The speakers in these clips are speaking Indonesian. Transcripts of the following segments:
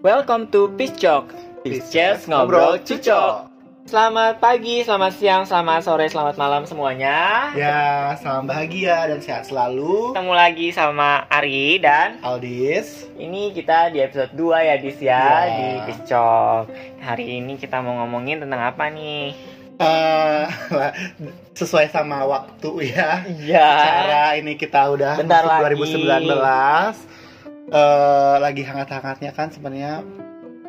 Welcome to Piscok. Pisces ngobrol cucok. Selamat pagi, selamat siang, selamat sore, selamat malam semuanya. Ya, salam bahagia dan sehat selalu. Ketemu lagi sama Ari dan Aldis. ini kita di episode 2 ya Dis ya Ya. di Piscok. Hari ini kita mau ngomongin tentang apa nih? Eh, sesuai sama waktu ya. Iya. Cara ini kita udah Bentar masuk lagi. 2019. Eh, lagi hangat-hangatnya kan sebenarnya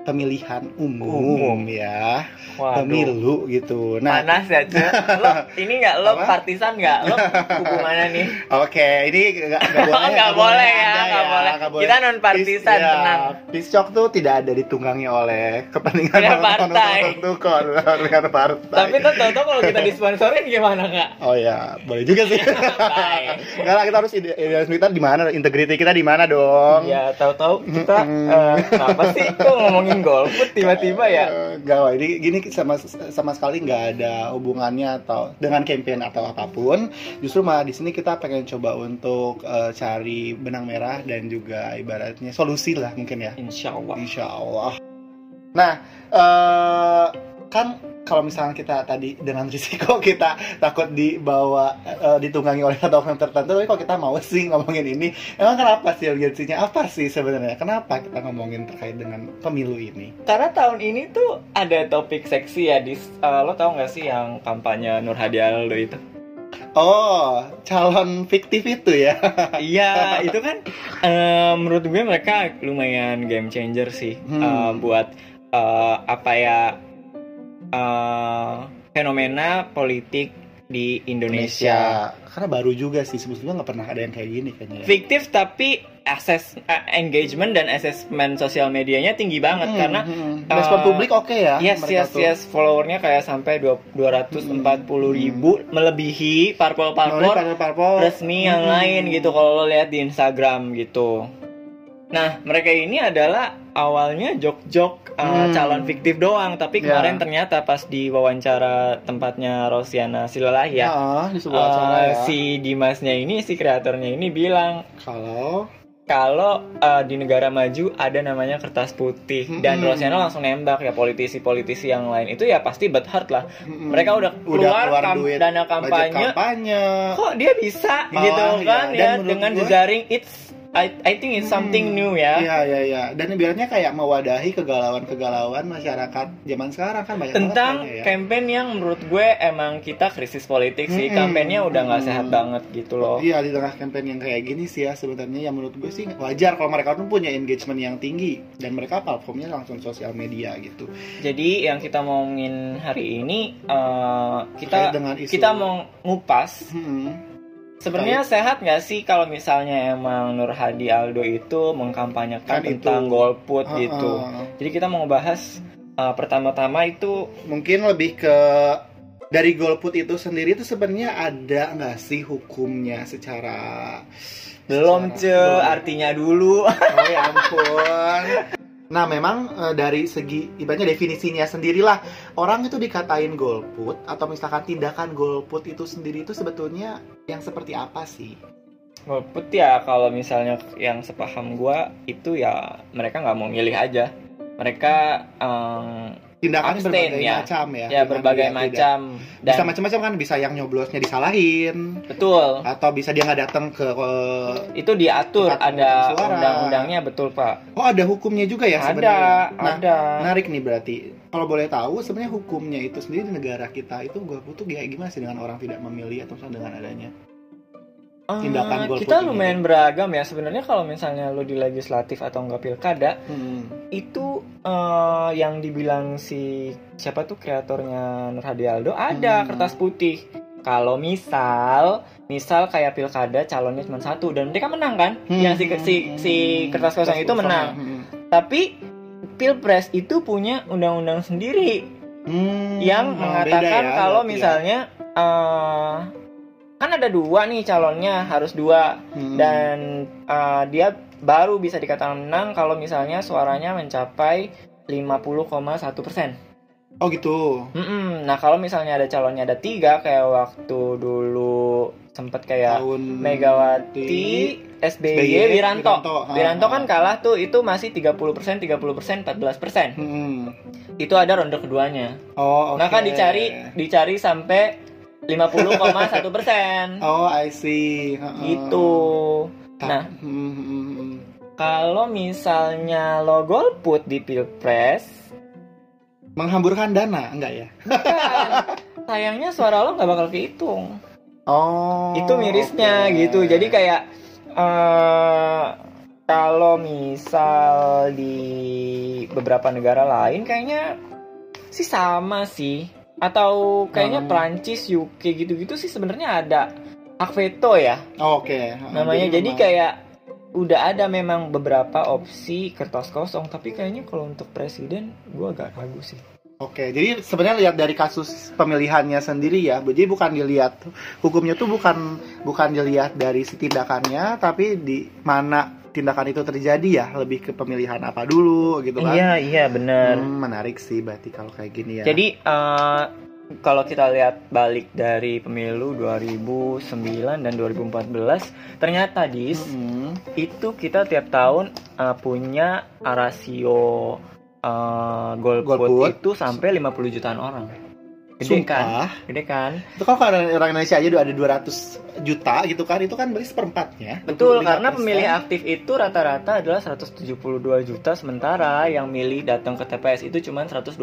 pemilihan umum, Umum. ya. Waduh. Pemilu gitu. Nah, Panas ya. Lo ini nggak lo Apa? partisan nggak? Lo hubungannya nih? Oke, ini nggak nggak boleh, Nggak boleh ya, nggak boleh. nggak Kita non partisan, ya, tenang. Piscok tuh tidak ada ditunggangi oleh kepentingan Tidak partai. dengan partai. Tapi tuh tau kalau kita disponsorin gimana kak? Oh ya, boleh juga sih. Baik. Enggak lah, kita harus ide- idealisme kita di mana, integriti kita di mana dong. Ya tahu-tahu kita Mm-mm. eh, kenapa sih kok ngomongin golput tiba-tiba ya? Enggak, Wak. ini gini sama sama sekali nggak ada hubungannya atau dengan campaign atau apa pun. Justru malah di sini kita pengen coba untuk eh, cari benang merah dan juga ibaratnya solusi lah mungkin ya. Insya Allah. Insya Allah. Nah, eh, kan kalau misalnya kita tadi dengan risiko kita takut dibawa eh, ditunggangi oleh satu orang tertentu, tapi kalau kita mau sih ngomongin ini, emang kenapa sih urgensinya? Apa sih sebenarnya? Kenapa kita ngomongin terkait dengan pemilu ini? Karena tahun ini tuh ada topik seksi ya di eh, lo tau gak sih yang kampanye Nur Hadi Aldo itu? Oh, calon fiktif itu ya? Iya itu kan eh, menurut gue mereka lumayan game changer sih Hmm. Eh, buat eh, apa ya eh, fenomena politik di Indonesia. Karena baru juga sih, sebetulnya nggak pernah ada yang kayak gini kayaknya. ya. fiktif tapi akses eh, engagement dan assessment sosial medianya tinggi banget Hmm, karena hmm. uh, respon publik oke ya? yes yes tuh. yes followernya kayak sampai dua- 240 ribu melebihi parpol Melalui parpol parpol-parpol. resmi yang Hmm. lain gitu kalau lo lihat di Instagram gitu nah mereka ini adalah awalnya jok-jok uh, Hmm. calon fiktif doang tapi Ya. kemarin ternyata pas di wawancara tempatnya Rosiana Silalahi ya di sebuah uh, ya. si Dimasnya ini si kreatornya ini bilang Kalau kalau uh, di negara maju ada namanya kertas putih dan Mm-mm. Rosiana langsung nembak ya politisi-politisi yang lain itu ya pasti bad heart lah Mm-mm. mereka udah keluar, kam- duit, dana kampanye kampanye. kok dia bisa Malah, gitu ya. kan Dan ya menurut dengan gua- jejaring it's I, I think it's something Hmm. new ya Iya iya iya. Dan ibaratnya kayak mewadahi kegalauan-kegalauan masyarakat zaman sekarang kan banyak tentang banget kayaknya ya. campaign yang menurut gue emang kita krisis politik sih kampanyenya udah nggak Mm-mm. sehat banget gitu loh Iya di tengah campaign yang kayak gini sih ya sebenarnya yang menurut gue sih wajar kalau mereka tuh punya engagement yang tinggi dan mereka platformnya langsung sosial media gitu. jadi yang kita mau ngomongin hari ini eh, kita dengan isu- kita mau ngupas Hmm. Sebenarnya sehat nggak sih kalau misalnya emang Nur Hadi Aldo itu mengkampanyekan Kan itu. tentang golput Ah, gitu. ah. Jadi kita mau bahas uh, pertama-tama itu Mungkin lebih ke dari golput itu sendiri itu sebenarnya ada nggak sih hukumnya secara belum ce artinya dulu. Oh ya ampun. Nah memang eh, dari segi ibaratnya definisinya sendirilah orang itu dikatain golput atau misalkan tindakan golput itu sendiri itu sebetulnya yang seperti apa sih? golput ya kalau misalnya yang sepaham gua itu ya mereka nggak mau milih aja. Mereka um, Tindakannya Abstain, berbagai ya. macam ya. ya berbagai macam tidak. Bisa dan macam-macam kan bisa yang nyoblosnya disalahin betul atau bisa dia nggak datang ke itu diatur ada undang-undangnya betul pak. Oh ada hukumnya juga ya ada sebenarnya. Nah, ada. menarik nih berarti. Kalau boleh tahu sebenarnya hukumnya itu sendiri di negara kita itu golput tuh kayak gimana sih dengan orang tidak memilih atau misalnya dengan adanya? Tindakan Eh, golput kita ini. lumayan beragam ya sebenarnya kalau misalnya lo di legislatif atau enggak pilkada Hmm. itu eh, yang dibilang si siapa tuh kreatornya Nur Hadi Aldo ada Hmm. kertas putih kalau misal misal kayak pilkada calonnya cuma satu dan mereka menang kan Hmm. yang si si, si kertas kosong itu menang Hmm. tapi pilpres itu punya undang-undang sendiri Hmm, yang oh, mengatakan beda ya, kalau ya. misalnya eh, kan ada dua nih calonnya harus dua Hmm. dan uh, dia baru bisa dikatakan menang kalau misalnya suaranya mencapai 50,1 persen. Oh gitu. Mm-mm. Nah kalau misalnya ada calonnya ada tiga kayak waktu dulu sempet kayak Tahun Megawati, SBY, SBY, Wiranto. Wiranto, ah, Wiranto ah. kan kalah tuh itu masih 30%, 30%, 14%. Hmm. Itu ada ronde keduanya. Oh, oke. Nah kan dicari dicari sampai 50,1 persen. Oh, I see. Heeh. Gitu. Ta- Nah, hmm, hmm, hmm. kalau misalnya lo golput di pilpres, menghamburkan dana enggak ya? kan, sayangnya suara lo nggak bakal kehitung. Oh. itu mirisnya oke. gitu jadi kayak eh kalau misal di beberapa negara lain kayaknya sih sama sih atau kayaknya Hmm. Prancis UK gitu-gitu sih sebenarnya ada hak veto ya. Oh, Oke. Heeh, namanya. Jadi memang- kayak udah ada memang beberapa opsi kertas kosong tapi kayaknya kalau untuk presiden gua agak ragu sih. Oke, jadi sebenarnya lihat dari kasus pemilihannya sendiri ya, jadi bukan dilihat hukumnya tuh bukan bukan dilihat dari si tindakannya, tapi di mana tindakan itu terjadi ya, lebih ke pemilihan apa dulu gitu kan? iya iya bener Hmm, menarik sih berarti kalau kayak gini ya. Jadi eh, kalau kita lihat balik dari pemilu 2009 dan 2014, ternyata dis Hmm. itu kita tiap tahun eh, punya rasio eh, golput, Golput. itu sampai 50 jutaan orang. Gede kan? Sumpah. Gede kan? Itu kalau orang orang Indonesia aja udah ada 200 juta gitu kan, itu kan berarti seperempatnya. Betul, 25%. karena pemilih aktif itu rata-rata adalah 172 juta sementara yang milih datang ke TPS itu cuma 120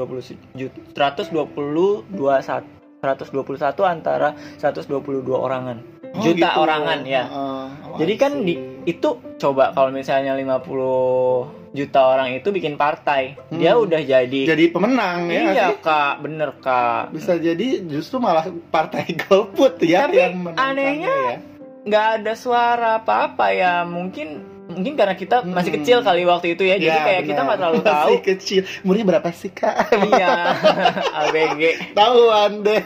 juta 122 121 antara 122 orangan. Oh, juta gitu. orangan ya. Heeh. Oh, Jadi kan di itu coba kalau misalnya 50 juta orang itu bikin partai, Hmm. dia udah jadi, jadi pemenang ya Iya? Kak, bener, Kak. Bisa jadi justru malah partai golput ya Tapi yang anehnya ya. nggak ada suara apa-apa ya, mungkin mungkin karena kita masih Hmm. kecil kali waktu itu ya, jadi Ya, kayak kita benar. nggak terlalu Masih tahu. kecil. Umurnya berapa sih, Kak? iya, ABG. Tahuan deh.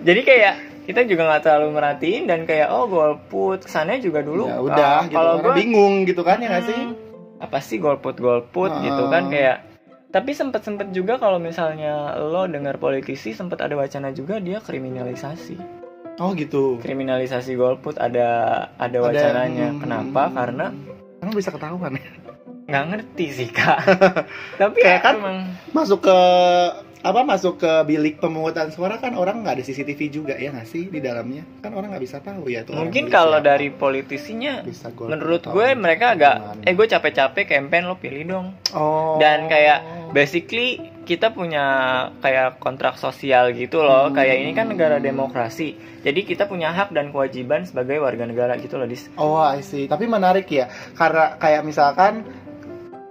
jadi kayak kita juga nggak terlalu merhatiin dan kayak oh golput kesannya juga dulu ya udah ah, gitu. kalau gue bingung gitu kan ya nggak sih? Apa sih golput golput Ah. gitu kan kayak tapi sempet sempet juga kalau misalnya lo dengar politisi sempet ada wacana juga dia kriminalisasi Oh gitu. kriminalisasi golput ada ada wacananya hmm, kenapa karena Emang bisa ketahuan ya? nggak ngerti sih kak tapi Kayak ya kan emang Masuk ke apa masuk ke bilik pemungutan suara kan orang nggak ada CCTV juga ya nggak sih di dalamnya? Kan orang nggak bisa tahu ya orang mungkin kalau siapa. dari politisinya bisa menurut gue mereka agak eh gue capek-capek campaign lo pilih dong. Oh. Dan kayak basically kita punya kayak kontrak sosial gitu loh. Hmm. kayak ini kan negara demokrasi. Jadi kita punya hak dan kewajiban sebagai warga negara gitu loh dis. Oh, I see. Tapi menarik ya, karena kayak misalkan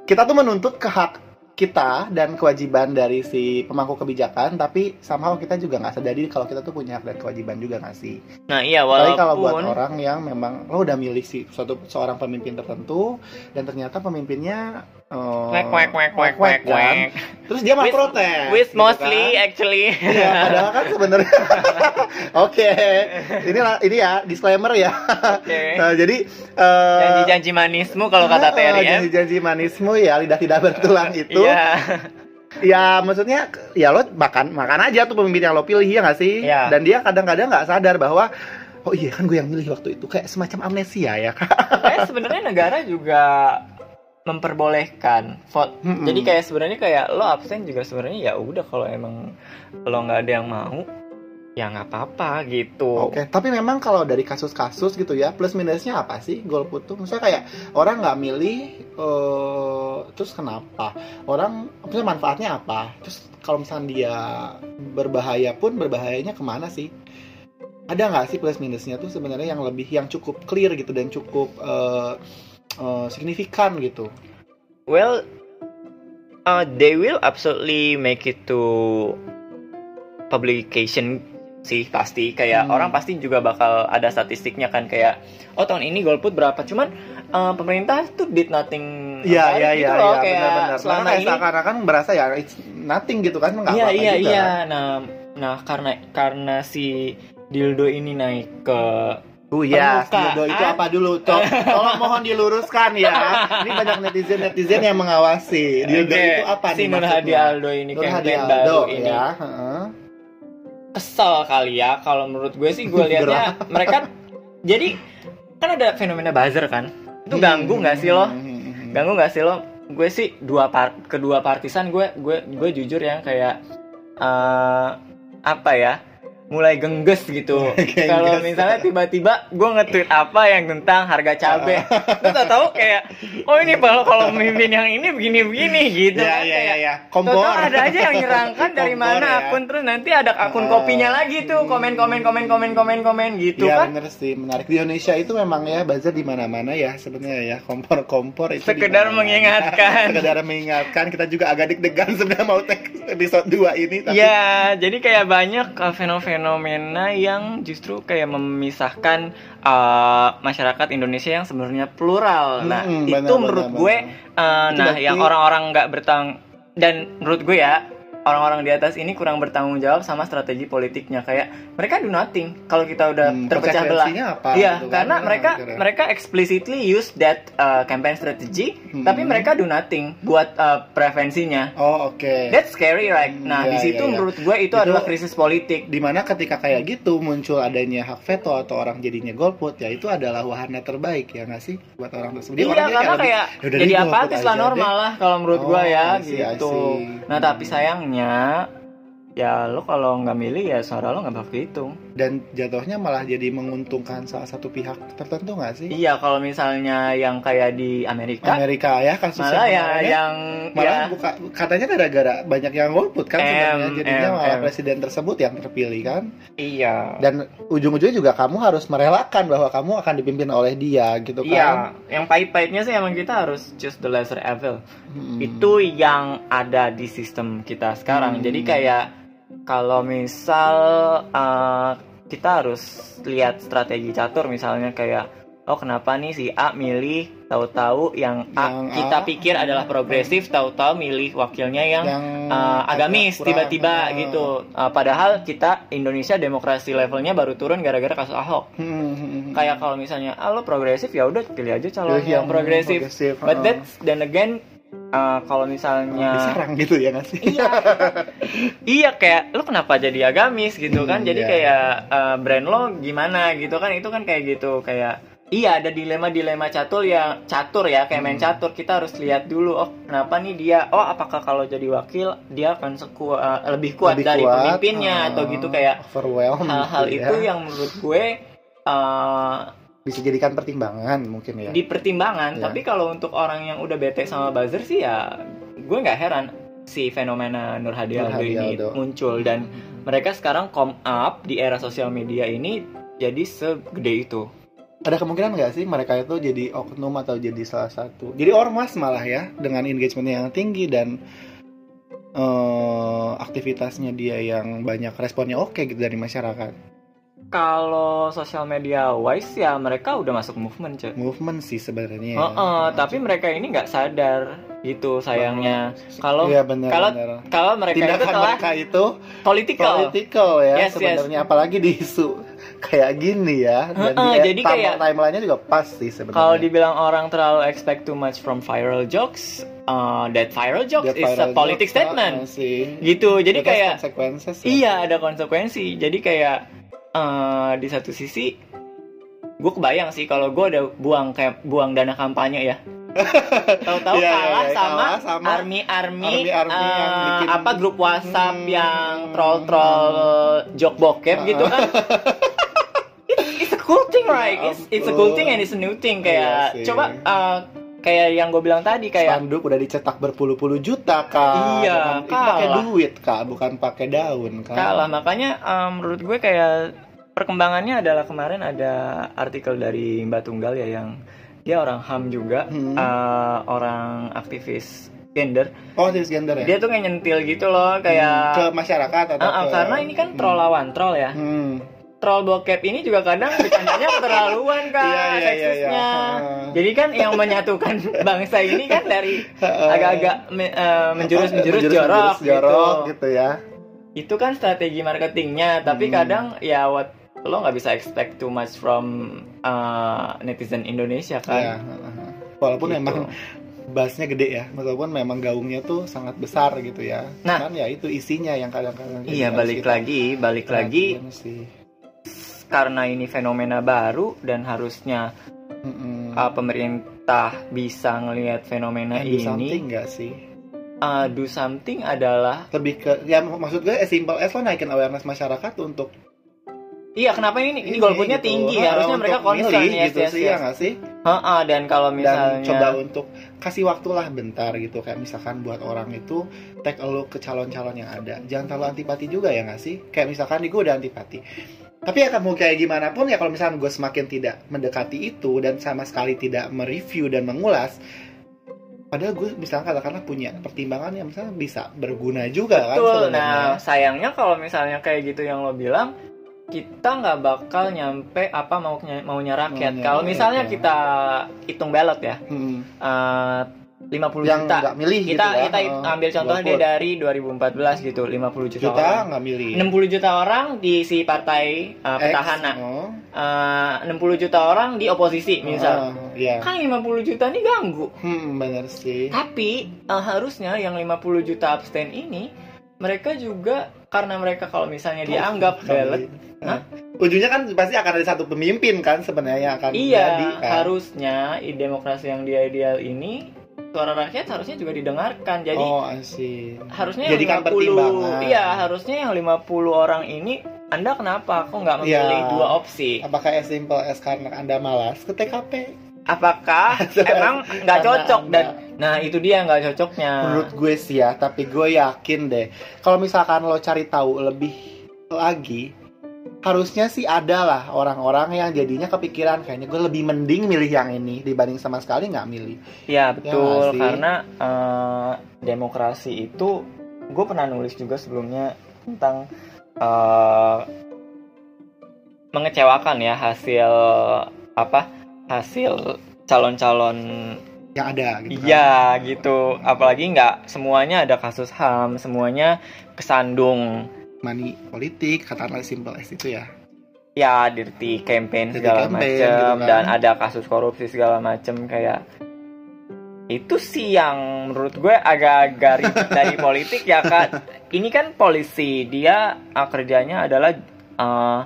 kita tuh menuntut ke hak kita dan kewajiban dari si pemangku kebijakan, tapi somehow kita juga nggak sadari kalau kita tuh punya hak dan kewajiban juga nggak sih? nah iya Apalagi kalau buat walaupun orang yang memang lo udah milih si suatu seorang pemimpin tertentu dan ternyata pemimpinnya eh, kwek kwek kwek kwek kwek kan? kwek terus dia malah protes. with gitu mostly kan. actually Iya, padahal kan sebenarnya. Oke, ini lah- ini ya disclaimer ya. Oke. Nah, jadi eh, janji-janji manismu kalau kata Ah, TRIM Janji-janji manismu ya lidah tidak bertulang itu. iya Ya maksudnya ya lo makan makan aja tuh pemimpin yang lo pilih ya nggak sih? Iya. Dan dia kadang-kadang nggak sadar bahwa oh iya kan gue yang milih waktu itu kayak semacam amnesia ya kak. kayak sebenarnya negara juga memperbolehkan vote Mm-mm. jadi kayak sebenarnya kayak lo absen juga sebenarnya ya udah kalau emang lo nggak ada yang mau ya nggak apa-apa gitu Oke, tapi memang kalau dari kasus-kasus gitu ya plus minusnya apa sih golput tuh? Misalnya kayak orang nggak milih, eh, terus kenapa? Orang maksudnya manfaatnya apa? Terus kalau misalnya dia berbahaya pun berbahayanya ke mana sih? Ada nggak sih plus minusnya tuh sebenarnya yang lebih yang cukup clear gitu dan cukup eh, eh, signifikan gitu? well uh, they will absolutely make it to publication sih pasti kayak Hmm. orang pasti juga bakal ada statistiknya kan kayak oh tahun ini golput berapa cuman uh, pemerintah tuh did nothing Iya iya gitu iya iya benar-benar. selama Karena kayak ini seakan-akan berasa ya it's nothing gitu kan nggak iya apa-apa iya juga. iya nah nah karena karena si dildo ini naik ke Oh iya, dildo itu apa dulu? Tol- Tolong mohon diluruskan ya. Ini banyak netizen netizen yang mengawasi. Dildo Oke, itu apa si nih maksudnya? Aldo ini campaign Aldo baru ini ya. kesel kali ya kalau menurut gue sih gue liatnya mereka jadi kan ada fenomena buzzer kan itu ganggu nggak sih lo Hmm. ganggu nggak sih lo gue sih dua part kedua partisan gue gue gue jujur ya kayak eh, apa ya mulai gengges gitu kalau misalnya tiba-tiba gue nge-tweet apa yang tentang harga cabe terus tau tahu kayak oh ini kalau kalau memimpin yang ini begini-begini gitu Ya, kan ya, kayak ya, ya. Kompor. Tahu-tahu ada aja yang nyerangkan dari Kompor, mana ya. akun terus nanti ada akun Ah. kopinya lagi tuh komen komen komen komen komen komen gitu Iya kan bener sih menarik di Indonesia itu memang ya buzzer di mana-mana ya sebenarnya ya kompor-kompor itu Sekedar mengingatkan. sekedar mengingatkan kita juga agak deg-degan sebenarnya mau tag episode 2 ini tapi Ya, jadi kayak banyak uh, fenomena yang justru kayak memisahkan uh, masyarakat Indonesia yang sebenarnya plural. Nah, Mm-mm, itu benar, menurut benar, gue, benar. uh, Itu nah berarti- yang orang-orang nggak bertang dan menurut gue ya orang-orang di atas ini kurang bertanggung jawab sama strategi politiknya kayak mereka do nothing kalau kita udah Hmm, terpecah belah. apa Iya, gitu kan, karena ya, mereka akhirnya. mereka explicitly use that uh, campaign strategy, Hmm. tapi mereka do nothing buat uh, prevensinya. oh oke That's scary, right? Nah, Iya, di situ iya, iya. menurut gue itu, Itu- adalah krisis politik. di mana ketika kayak gitu muncul adanya hak veto atau orang jadinya golput ya itu adalah wahana terbaik ya nggak sih buat orang tersebut iya, orangnya karena lebih, kayak "Ya udah jadi apatis lah normal deh." lah kalau menurut gue Oh, ya I see, I gitu. see. Nah, tapi sayangnya ya lo kalau nggak milih ya suara lo nggak bakal dihitung. dan jatuhnya malah jadi menguntungkan salah satu pihak tertentu nggak sih Iya, kalau misalnya yang kayak di Amerika, Amerika ya kasus malah ya ya. yang malah ya, buka, katanya gara-gara banyak yang golput kan sebenarnya jadinya M, malah M. presiden tersebut yang terpilih kan iya. dan ujung-ujungnya juga kamu harus merelakan bahwa kamu akan dipimpin oleh dia gitu kan Iya, yang pahit-pahitnya sih emang kita harus choose the lesser evil. Hmm. itu yang ada di sistem kita sekarang. Hmm. Jadi kayak kalau misal uh, kita harus lihat strategi catur misalnya kayak oh kenapa nih si A milih tahu-tahu yang A Yang kita A, pikir adalah progresif tahu-tahu milih wakilnya yang, yang uh, agamis agak kurang, tiba-tiba uh, gitu. Uh, padahal kita Indonesia demokrasi levelnya baru turun gara-gara kasus Ahok. hmm, hmm, hmm. Kayak kalau misalnya ah lo progresif ya udah pilih aja calon Pilih yang progresif. But uh, that's then again uh, kalau misalnya diserang gitu ya nggak sih? Iya iya kayak lo kenapa jadi agamis? gitu kan. Hmm, jadi iya. kayak uh, brand lo gimana gitu kan. Itu kan kayak gitu kayak iya ada dilema dilema catur yang catur ya kayak main Hmm. catur. Kita harus lihat dulu oh kenapa nih dia? Oh apakah kalau jadi wakil dia akan sekuat uh, lebih kuat Lebih dari kuat, pemimpinnya? Uh, atau gitu kayak overwhelmed hal-hal gitu itu ya. yang menurut gue uh, bisa jadikan pertimbangan mungkin ya. Di pertimbangan Ya. tapi kalau untuk orang yang udah bete sama buzzer sih ya gue nggak heran si fenomena Nur Hadi Aldo ini Aldo. muncul. Dan mereka sekarang come up di era sosial media ini jadi segede itu. Ada kemungkinan nggak sih mereka itu jadi oknum atau jadi salah satu? Jadi ormas malah ya dengan engagement yang tinggi dan eh, aktivitasnya dia yang banyak responnya oke gitu dari masyarakat kalau sosial media wise ya mereka udah masuk movement cuy movement sih sebenarnya Oh, oh, tapi mereka ini nggak sadar gitu sayangnya kalau benar kalau- kalau mereka itu tindakan telah mereka itu political political ya Yes, yes. sebenarnya apalagi di isu kayak gini ya dan Heeh, dia jadi kayak- timelinenya juga pas sih sebenarnya Kalau dibilang orang terlalu expect too much from viral jokes, uh, that viral jokes That is a viral politic joke, statement. ah, sih Gitu. Jadi It has kayak ya. iya ada konsekuensi. Jadi kayak uh, di satu sisi gue kebayang sih kalau gue udah buang kayak buang dana kampanye ya. Tahu-tahu Iya, iya, kalah iya, sama kalah sama army-army army-army yang uh, bikin- apa grup WhatsApp Hmm. yang troll-troll joke bokep gitu kan. It's, it's a cool thing, right? It's, it's a cool thing and it's a new thing kayak sih. coba uh, kayak yang gue bilang tadi kayak spanduk udah dicetak berpuluh-puluh juta kak. Iya, pakai duit kak. Bukan pakai daun kan kalah. Makanya um, menurut gue kayak perkembangannya adalah kemarin ada artikel dari Mbak Tunggal ya yang dia orang ham juga Hmm. uh, orang aktivis gender. Oh transgender ya? Dia tuh kayak nyentil gitu loh kayak ke masyarakat atau Uh, uh, ke- karena ini kan troll lawan troll ya. Hmm. Troll bokep ini juga kadang bercandanya keterlaluan kak Iya, iya, iya, seksisnya iya. jadi kan yang menyatukan bangsa ini kan dari agak-agak me- uh, menjurus-menjurus jorok, jorok gitu. gitu ya itu kan strategi marketingnya tapi Hmm. kadang ya what lo nggak bisa expect too much from uh, netizen Indonesia Iya, kan walaupun Gitu. memang bassnya gede ya walaupun memang gaungnya tuh sangat besar gitu ya Nah. kan ya itu isinya yang kadang-kadang iya balik kita lagi balik lagi perhatiin sih. Karena ini fenomena baru dan harusnya Mm-mm. uh, pemerintah bisa ngelihat fenomena And do something ini nggak sih? Uh, do something adalah lebih ke ya mak- maksud gue as simple as lo naikin awareness masyarakat untuk iya kenapa ini? Ini golputnya gitu. tinggi Ha, harusnya mereka concern yes, gitu yes, sih yes. ya nggak sih? Ha-ha, dan kalau dan misalnya coba untuk kasih waktu lah bentar gitu kayak misalkan buat orang itu take a look ke calon-calon yang ada. Jangan terlalu antipati juga ya nggak sih? Kayak misalkan nih gue udah antipati tapi ya kamu kayak gimana pun ya kalau misalkan gue semakin tidak mendekati itu dan sama sekali tidak mereview dan mengulas padahal gue misalnya katakanlah punya pertimbangan yang misalnya bisa berguna juga kan Betul. sebenarnya. Nah, sayangnya kalau misalnya kayak gitu yang lo bilang, kita nggak bakal nyampe apa mau maunya rakyat. Maunya Kalau misalnya ya. kita hitung ballot ya, Hmm. eh, 50 yang juta. nggak milih Kita gitu ya. kita Eh, ambil contohnya dia dari 2014 gitu, 50 juta, juta orang. nggak milih 60 juta orang di si partai X, petahana. oh. Eh, 60 juta orang di oposisi misal. Ah, iya Kan 50 juta ini ganggu. hmm benar sih Tapi eh, harusnya yang 50 juta abstain ini mereka juga karena mereka kalau misalnya dianggap ballot Hah? ujungnya kan pasti akan ada satu pemimpin kan sebenarnya yang akan iya jadi kan harusnya di demokrasi yang dia ideal ini suara rakyat harusnya juga didengarkan. Jadi oh harusnya jadikan yang 50 pertimbangan. iya harusnya yang 50 orang ini anda kenapa? Kok nggak memilih Iya. dua opsi? Apakah as simple as karena anda malas ke TKP apakah emang nggak cocok? Anda- dan nah itu dia nggak cocoknya. Menurut gue sih ya tapi gue yakin deh. Kalau misalkan lo cari tahu lebih lagi harusnya sih ada lah orang-orang yang jadinya kepikiran kayaknya gue lebih mending milih yang ini dibanding sama sekali nggak milih Ya betul sih? karena eh, demokrasi itu gue pernah nulis juga sebelumnya tentang eh, mengecewakan ya hasil apa hasil calon-calon yang ada gitu kan. iya gitu apalagi nggak semuanya ada kasus ham semuanya kesandung money politik katakanlah simple as itu ya. Ya dirty campaign Dirty segala macam gitu kan. dan ada kasus korupsi segala macam kayak itu sih yang menurut gue agak-agak ribet dari politik ya kan ini kan polisi dia uh, kerjanya adalah uh,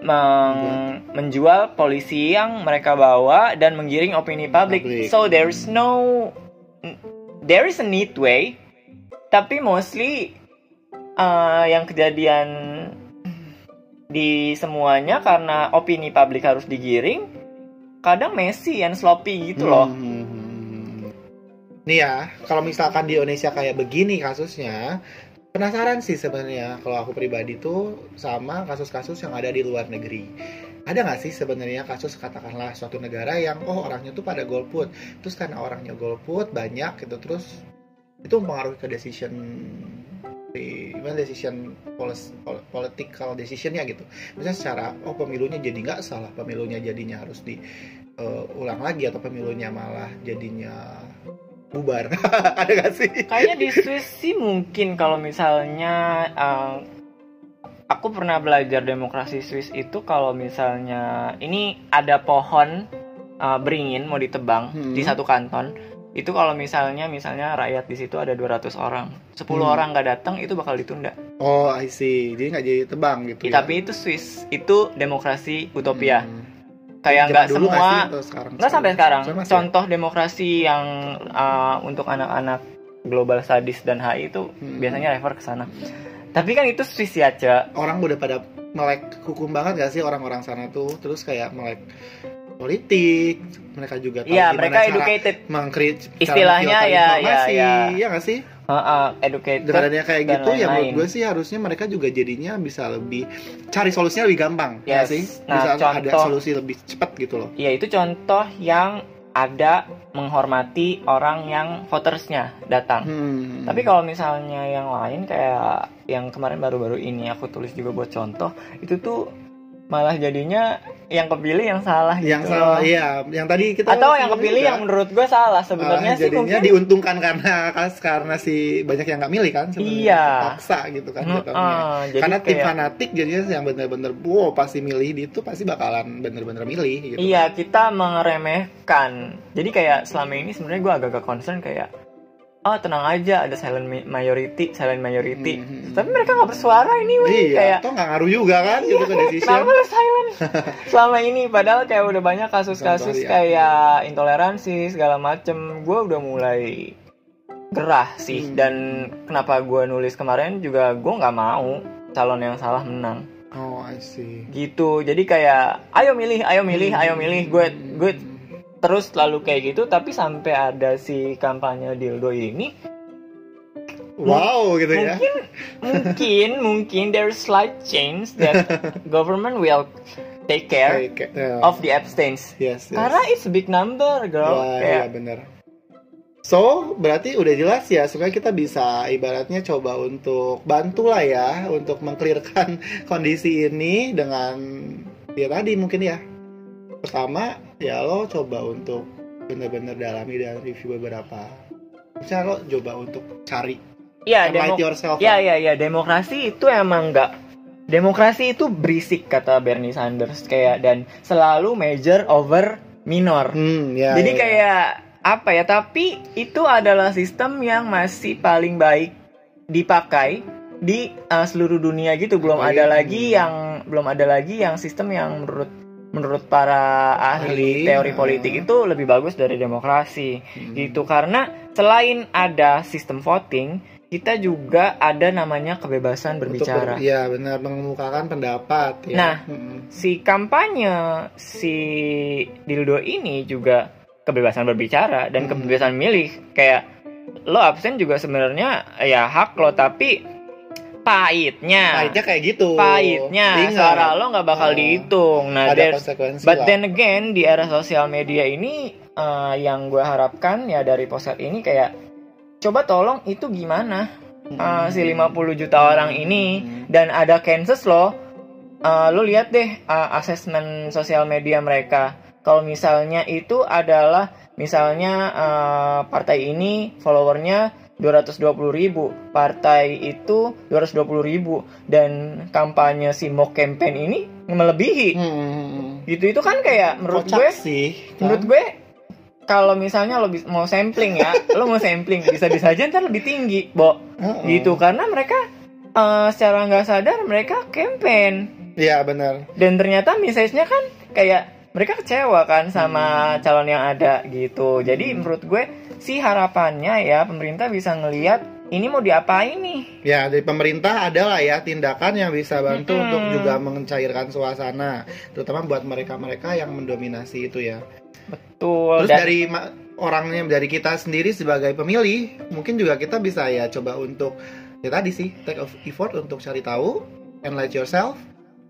meng- menjual polisi yang mereka bawa dan menggiring opini publik. So there's no there is a neat way tapi mostly uh, yang kejadian di semuanya karena opini publik harus digiring kadang messy and sloppy gitu loh Hmm, hmm, hmm. Nih ya, kalau misalkan di Indonesia kayak begini kasusnya, penasaran sih sebenarnya kalau aku pribadi tuh sama kasus-kasus yang ada di luar negeri. Ada nggak sih sebenarnya kasus katakanlah suatu negara yang oh orangnya tuh pada golput, terus karena orangnya golput banyak gitu terus itu mempengaruhi ke decision di gimana decision political decisionnya gitu. Misalnya secara oh pemilunya jadi nggak salah, pemilunya jadinya harus di eh, ulang lagi atau pemilunya malah jadinya bubar ada gak sih Kayaknya di Swiss sih mungkin kalau misalnya eh, aku pernah belajar demokrasi Swiss itu kalau misalnya ini ada pohon eh, beringin mau ditebang Hmm. di satu kanton itu kalau misalnya misalnya rakyat di situ ada 200 orang 10 Hmm. orang nggak datang itu bakal ditunda oh I see jadi nggak jadi tebang gitu Ya, tapi itu Swiss itu demokrasi utopia Hmm. kayak nggak semua nggak sampai sekarang ya? contoh demokrasi yang uh, untuk anak-anak global studies dan HI itu Hmm. biasanya refer ke sana tapi kan itu Swiss ya Ca. orang udah pada melek hukum banget gak sih orang-orang sana tuh terus kayak melek politik mereka juga tahu iya gimana mereka cara educated mengkreat cara Istilahnya ya, ya, ya. ya nggak sih uh, uh, educated dengan adanya kayak dan gitu ya menurut gue sih harusnya mereka juga jadinya bisa lebih cari solusinya lebih gampang ya Yes. sih Nah, bisa ada contoh- solusi lebih cepat gitu loh ya itu contoh yang ada menghormati orang yang votersnya datang Hmm. Tapi kalau misalnya yang lain kayak yang kemarin baru-baru ini aku tulis juga buat contoh, itu tuh malah jadinya yang kepilih yang salah yang gitu. salah iya yang tadi kita Atau yang kepilih juga. yang menurut gue salah sebenarnya Ah, sih jadinya mungkin diuntungkan karena karena si banyak yang nggak milih kan sebenarnya Iya. paksa gitu kan Mm, jadi karena tim kayak- fanatik jadinya yang bener-bener wow pasti milih di itu pasti bakalan bener-bener milih gitu Iya, kita meremehkan. Jadi kayak selama ini sebenarnya gue agak-agak concern kayak oh tenang aja ada silent ma- majority silent majority Mhm. tapi mereka nggak bersuara ini weh Iya, kayak toh nggak ngaruh juga kan gitu ke decision. Kenapa lu silent selama ini? Padahal kayak udah banyak kasus-kasus Contoh, ya. kayak intoleransi segala macem. Gue udah mulai gerah sih. Hmm. Dan kenapa gue nulis kemarin juga gue nggak mau calon yang salah menang. Oh, I see. Gitu. Jadi kayak ayo milih, ayo milih, ayo milih. Gue gue terus selalu kayak gitu. Tapi sampai ada si kampanye dildo ini, Wow, gitu ya. mungkin mungkin mungkin there's slight change that government will take care Kayak- kayak- of the abstains. Yes, yes. Karena it's a big number, girl. Ya, Kayak, iya bener. So, berarti udah jelas ya, sebenarnya kita bisa ibaratnya coba untuk bantu lah ya, untuk mengklirkan kondisi ini dengan ya tadi mungkin ya. Pertama, ya lo coba untuk bener-bener dalami dan review beberapa. Misalnya lo coba untuk cari ya, demo- yourself. ya, ya, ya, demokrasi itu emang nggak Demokrasi itu berisik kata Bernie Sanders kayak dan selalu major over minor. Hmm, ya, Jadi ya. kayak apa ya? Tapi itu adalah sistem yang masih paling baik dipakai di uh, seluruh dunia gitu. Belum Oh, ada iya. lagi yang belum ada lagi yang sistem yang menurut menurut para ahli Ahli, teori politik itu lebih bagus dari demokrasi Hmm. gitu. Karena selain ada sistem voting, kita juga ada namanya kebebasan berbicara. ber- Iya, benar mengemukakan pendapat ya. Nah, Hmm. si kampanye si dildo ini juga kebebasan berbicara dan Hmm. kebebasan milih kayak lo absen juga sebenarnya ya hak lo tapi pahitnya Pahitnya kayak gitu. pahitnya Ingat. suara lo nggak bakal Oh. dihitung nah ada konsekuensi but lah. then again di era sosial media ini eh, yang gue harapkan ya dari poset ini kayak coba tolong itu gimana eh, si 50 juta orang ini Hmm. dan ada Kansas loh eh, lo lihat deh eh, asesmen sosial media mereka kalau misalnya itu adalah misalnya eh, partai ini followernya 220 ribu partai itu 220 ribu dan kampanye si mock campaign ini melebihi Hmm. gitu itu kan kayak menurut Kocak gue sih. kan? menurut gue kalau misalnya lo mau sampling ya lo mau sampling bisa bisa aja ntar lebih tinggi bo Heeh. gitu karena mereka eh, secara nggak sadar mereka campaign Iya benar. dan ternyata message-nya kan kayak mereka kecewa kan sama calon yang ada gitu jadi menurut gue sih harapannya ya pemerintah bisa ngelihat ini mau diapain nih Ya dari pemerintah adalah ya tindakan yang bisa bantu Mm-mm. untuk juga mencairkan suasana, terutama buat mereka-mereka yang mendominasi itu ya. tuh Terus dan dari orangnya dari kita sendiri sebagai pemilih, mungkin juga kita bisa ya coba untuk ya tadi sih take of effort untuk cari tahu, enlighten yourself,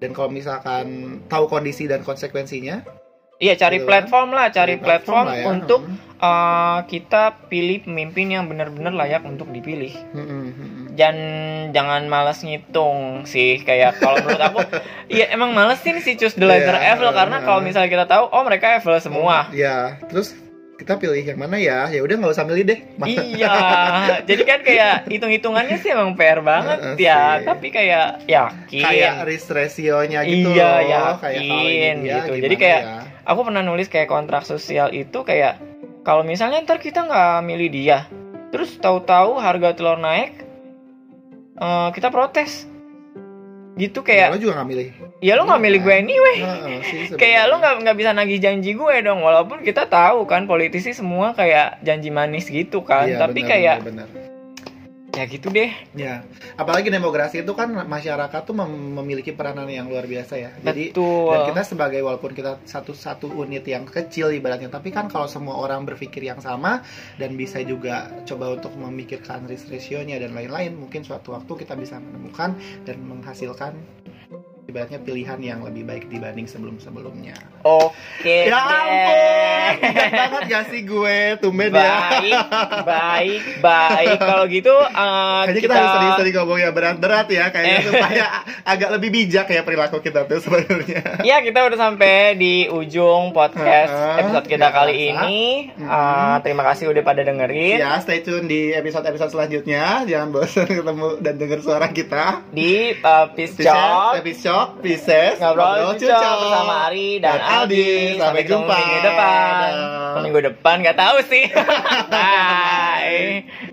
dan kalau misalkan tahu kondisi dan konsekuensinya, iya cari Gitu kan? platform lah cari platform, lah ya. untuk Mm. eh, kita pilih pemimpin yang benar-benar layak untuk dipilih Mm, mm, mm, mm. dan jangan malas ngitung sih kayak kalau menurut aku iya emang malesin sih choose the letter Iya, evil karena uh, kalau misalnya kita tahu oh mereka evil semua Ya, terus kita pilih yang mana ya? Ya udah nggak usah milih deh. iya jadi kan kayak hitung hitungannya sih emang fair banget ya sih. tapi kayak yakin kayak risk ratio-nya gitu Iya, loh. yakin kayak ini dia gitu. Jadi kayak- ya? Aku pernah nulis kayak kontrak sosial itu kayak kalau misalnya ntar kita nggak milih dia terus tahu-tahu harga telur naik eh, kita protes gitu Ya, kayak lo juga nggak milih. ya lo nggak milih gue anyway sih, kayak lo nggak nggak bisa nagih janji gue dong walaupun kita tahu kan politisi semua kayak janji manis gitu kan Iya, tapi benar, kayak benar, benar. Ya gitu deh Ya, apalagi demokrasi itu kan masyarakat tuh mem- memiliki peranan yang luar biasa ya. Jadi betul dan kita sebagai walaupun kita satu satu unit yang kecil ibaratnya, tapi kan kalau semua orang berpikir yang sama dan bisa juga coba untuk memikirkan risk ratio-nya dan lain-lain, mungkin suatu waktu kita bisa menemukan dan menghasilkan ibaratnya pilihan yang lebih baik dibanding sebelum-sebelumnya. oke Ya deh. ampun, banget gak sih gue tumben ya. baik baik baik kalau gitu eh, Kayaknya kita, harus sering-sering ngomong yang berat-berat ya, kayaknya Eh. supaya agak lebih bijak ya perilaku kita tuh sebenarnya. Ya kita udah sampai di ujung podcast Heeh, episode kita biasa. kali ini. Mhm. Eh, terima kasih udah pada dengerin Ya, stay tune di episode-episode selanjutnya. Jangan bosan ketemu dan dengar suara kita. di uh, Peace Pisces, Job episode Pisces, ngobrol cucok bersama Ari dan, Dan Aldi. Sampai ketemu jumpa. minggu depan. Dadah. Minggu depan nggak tahu sih. Bye.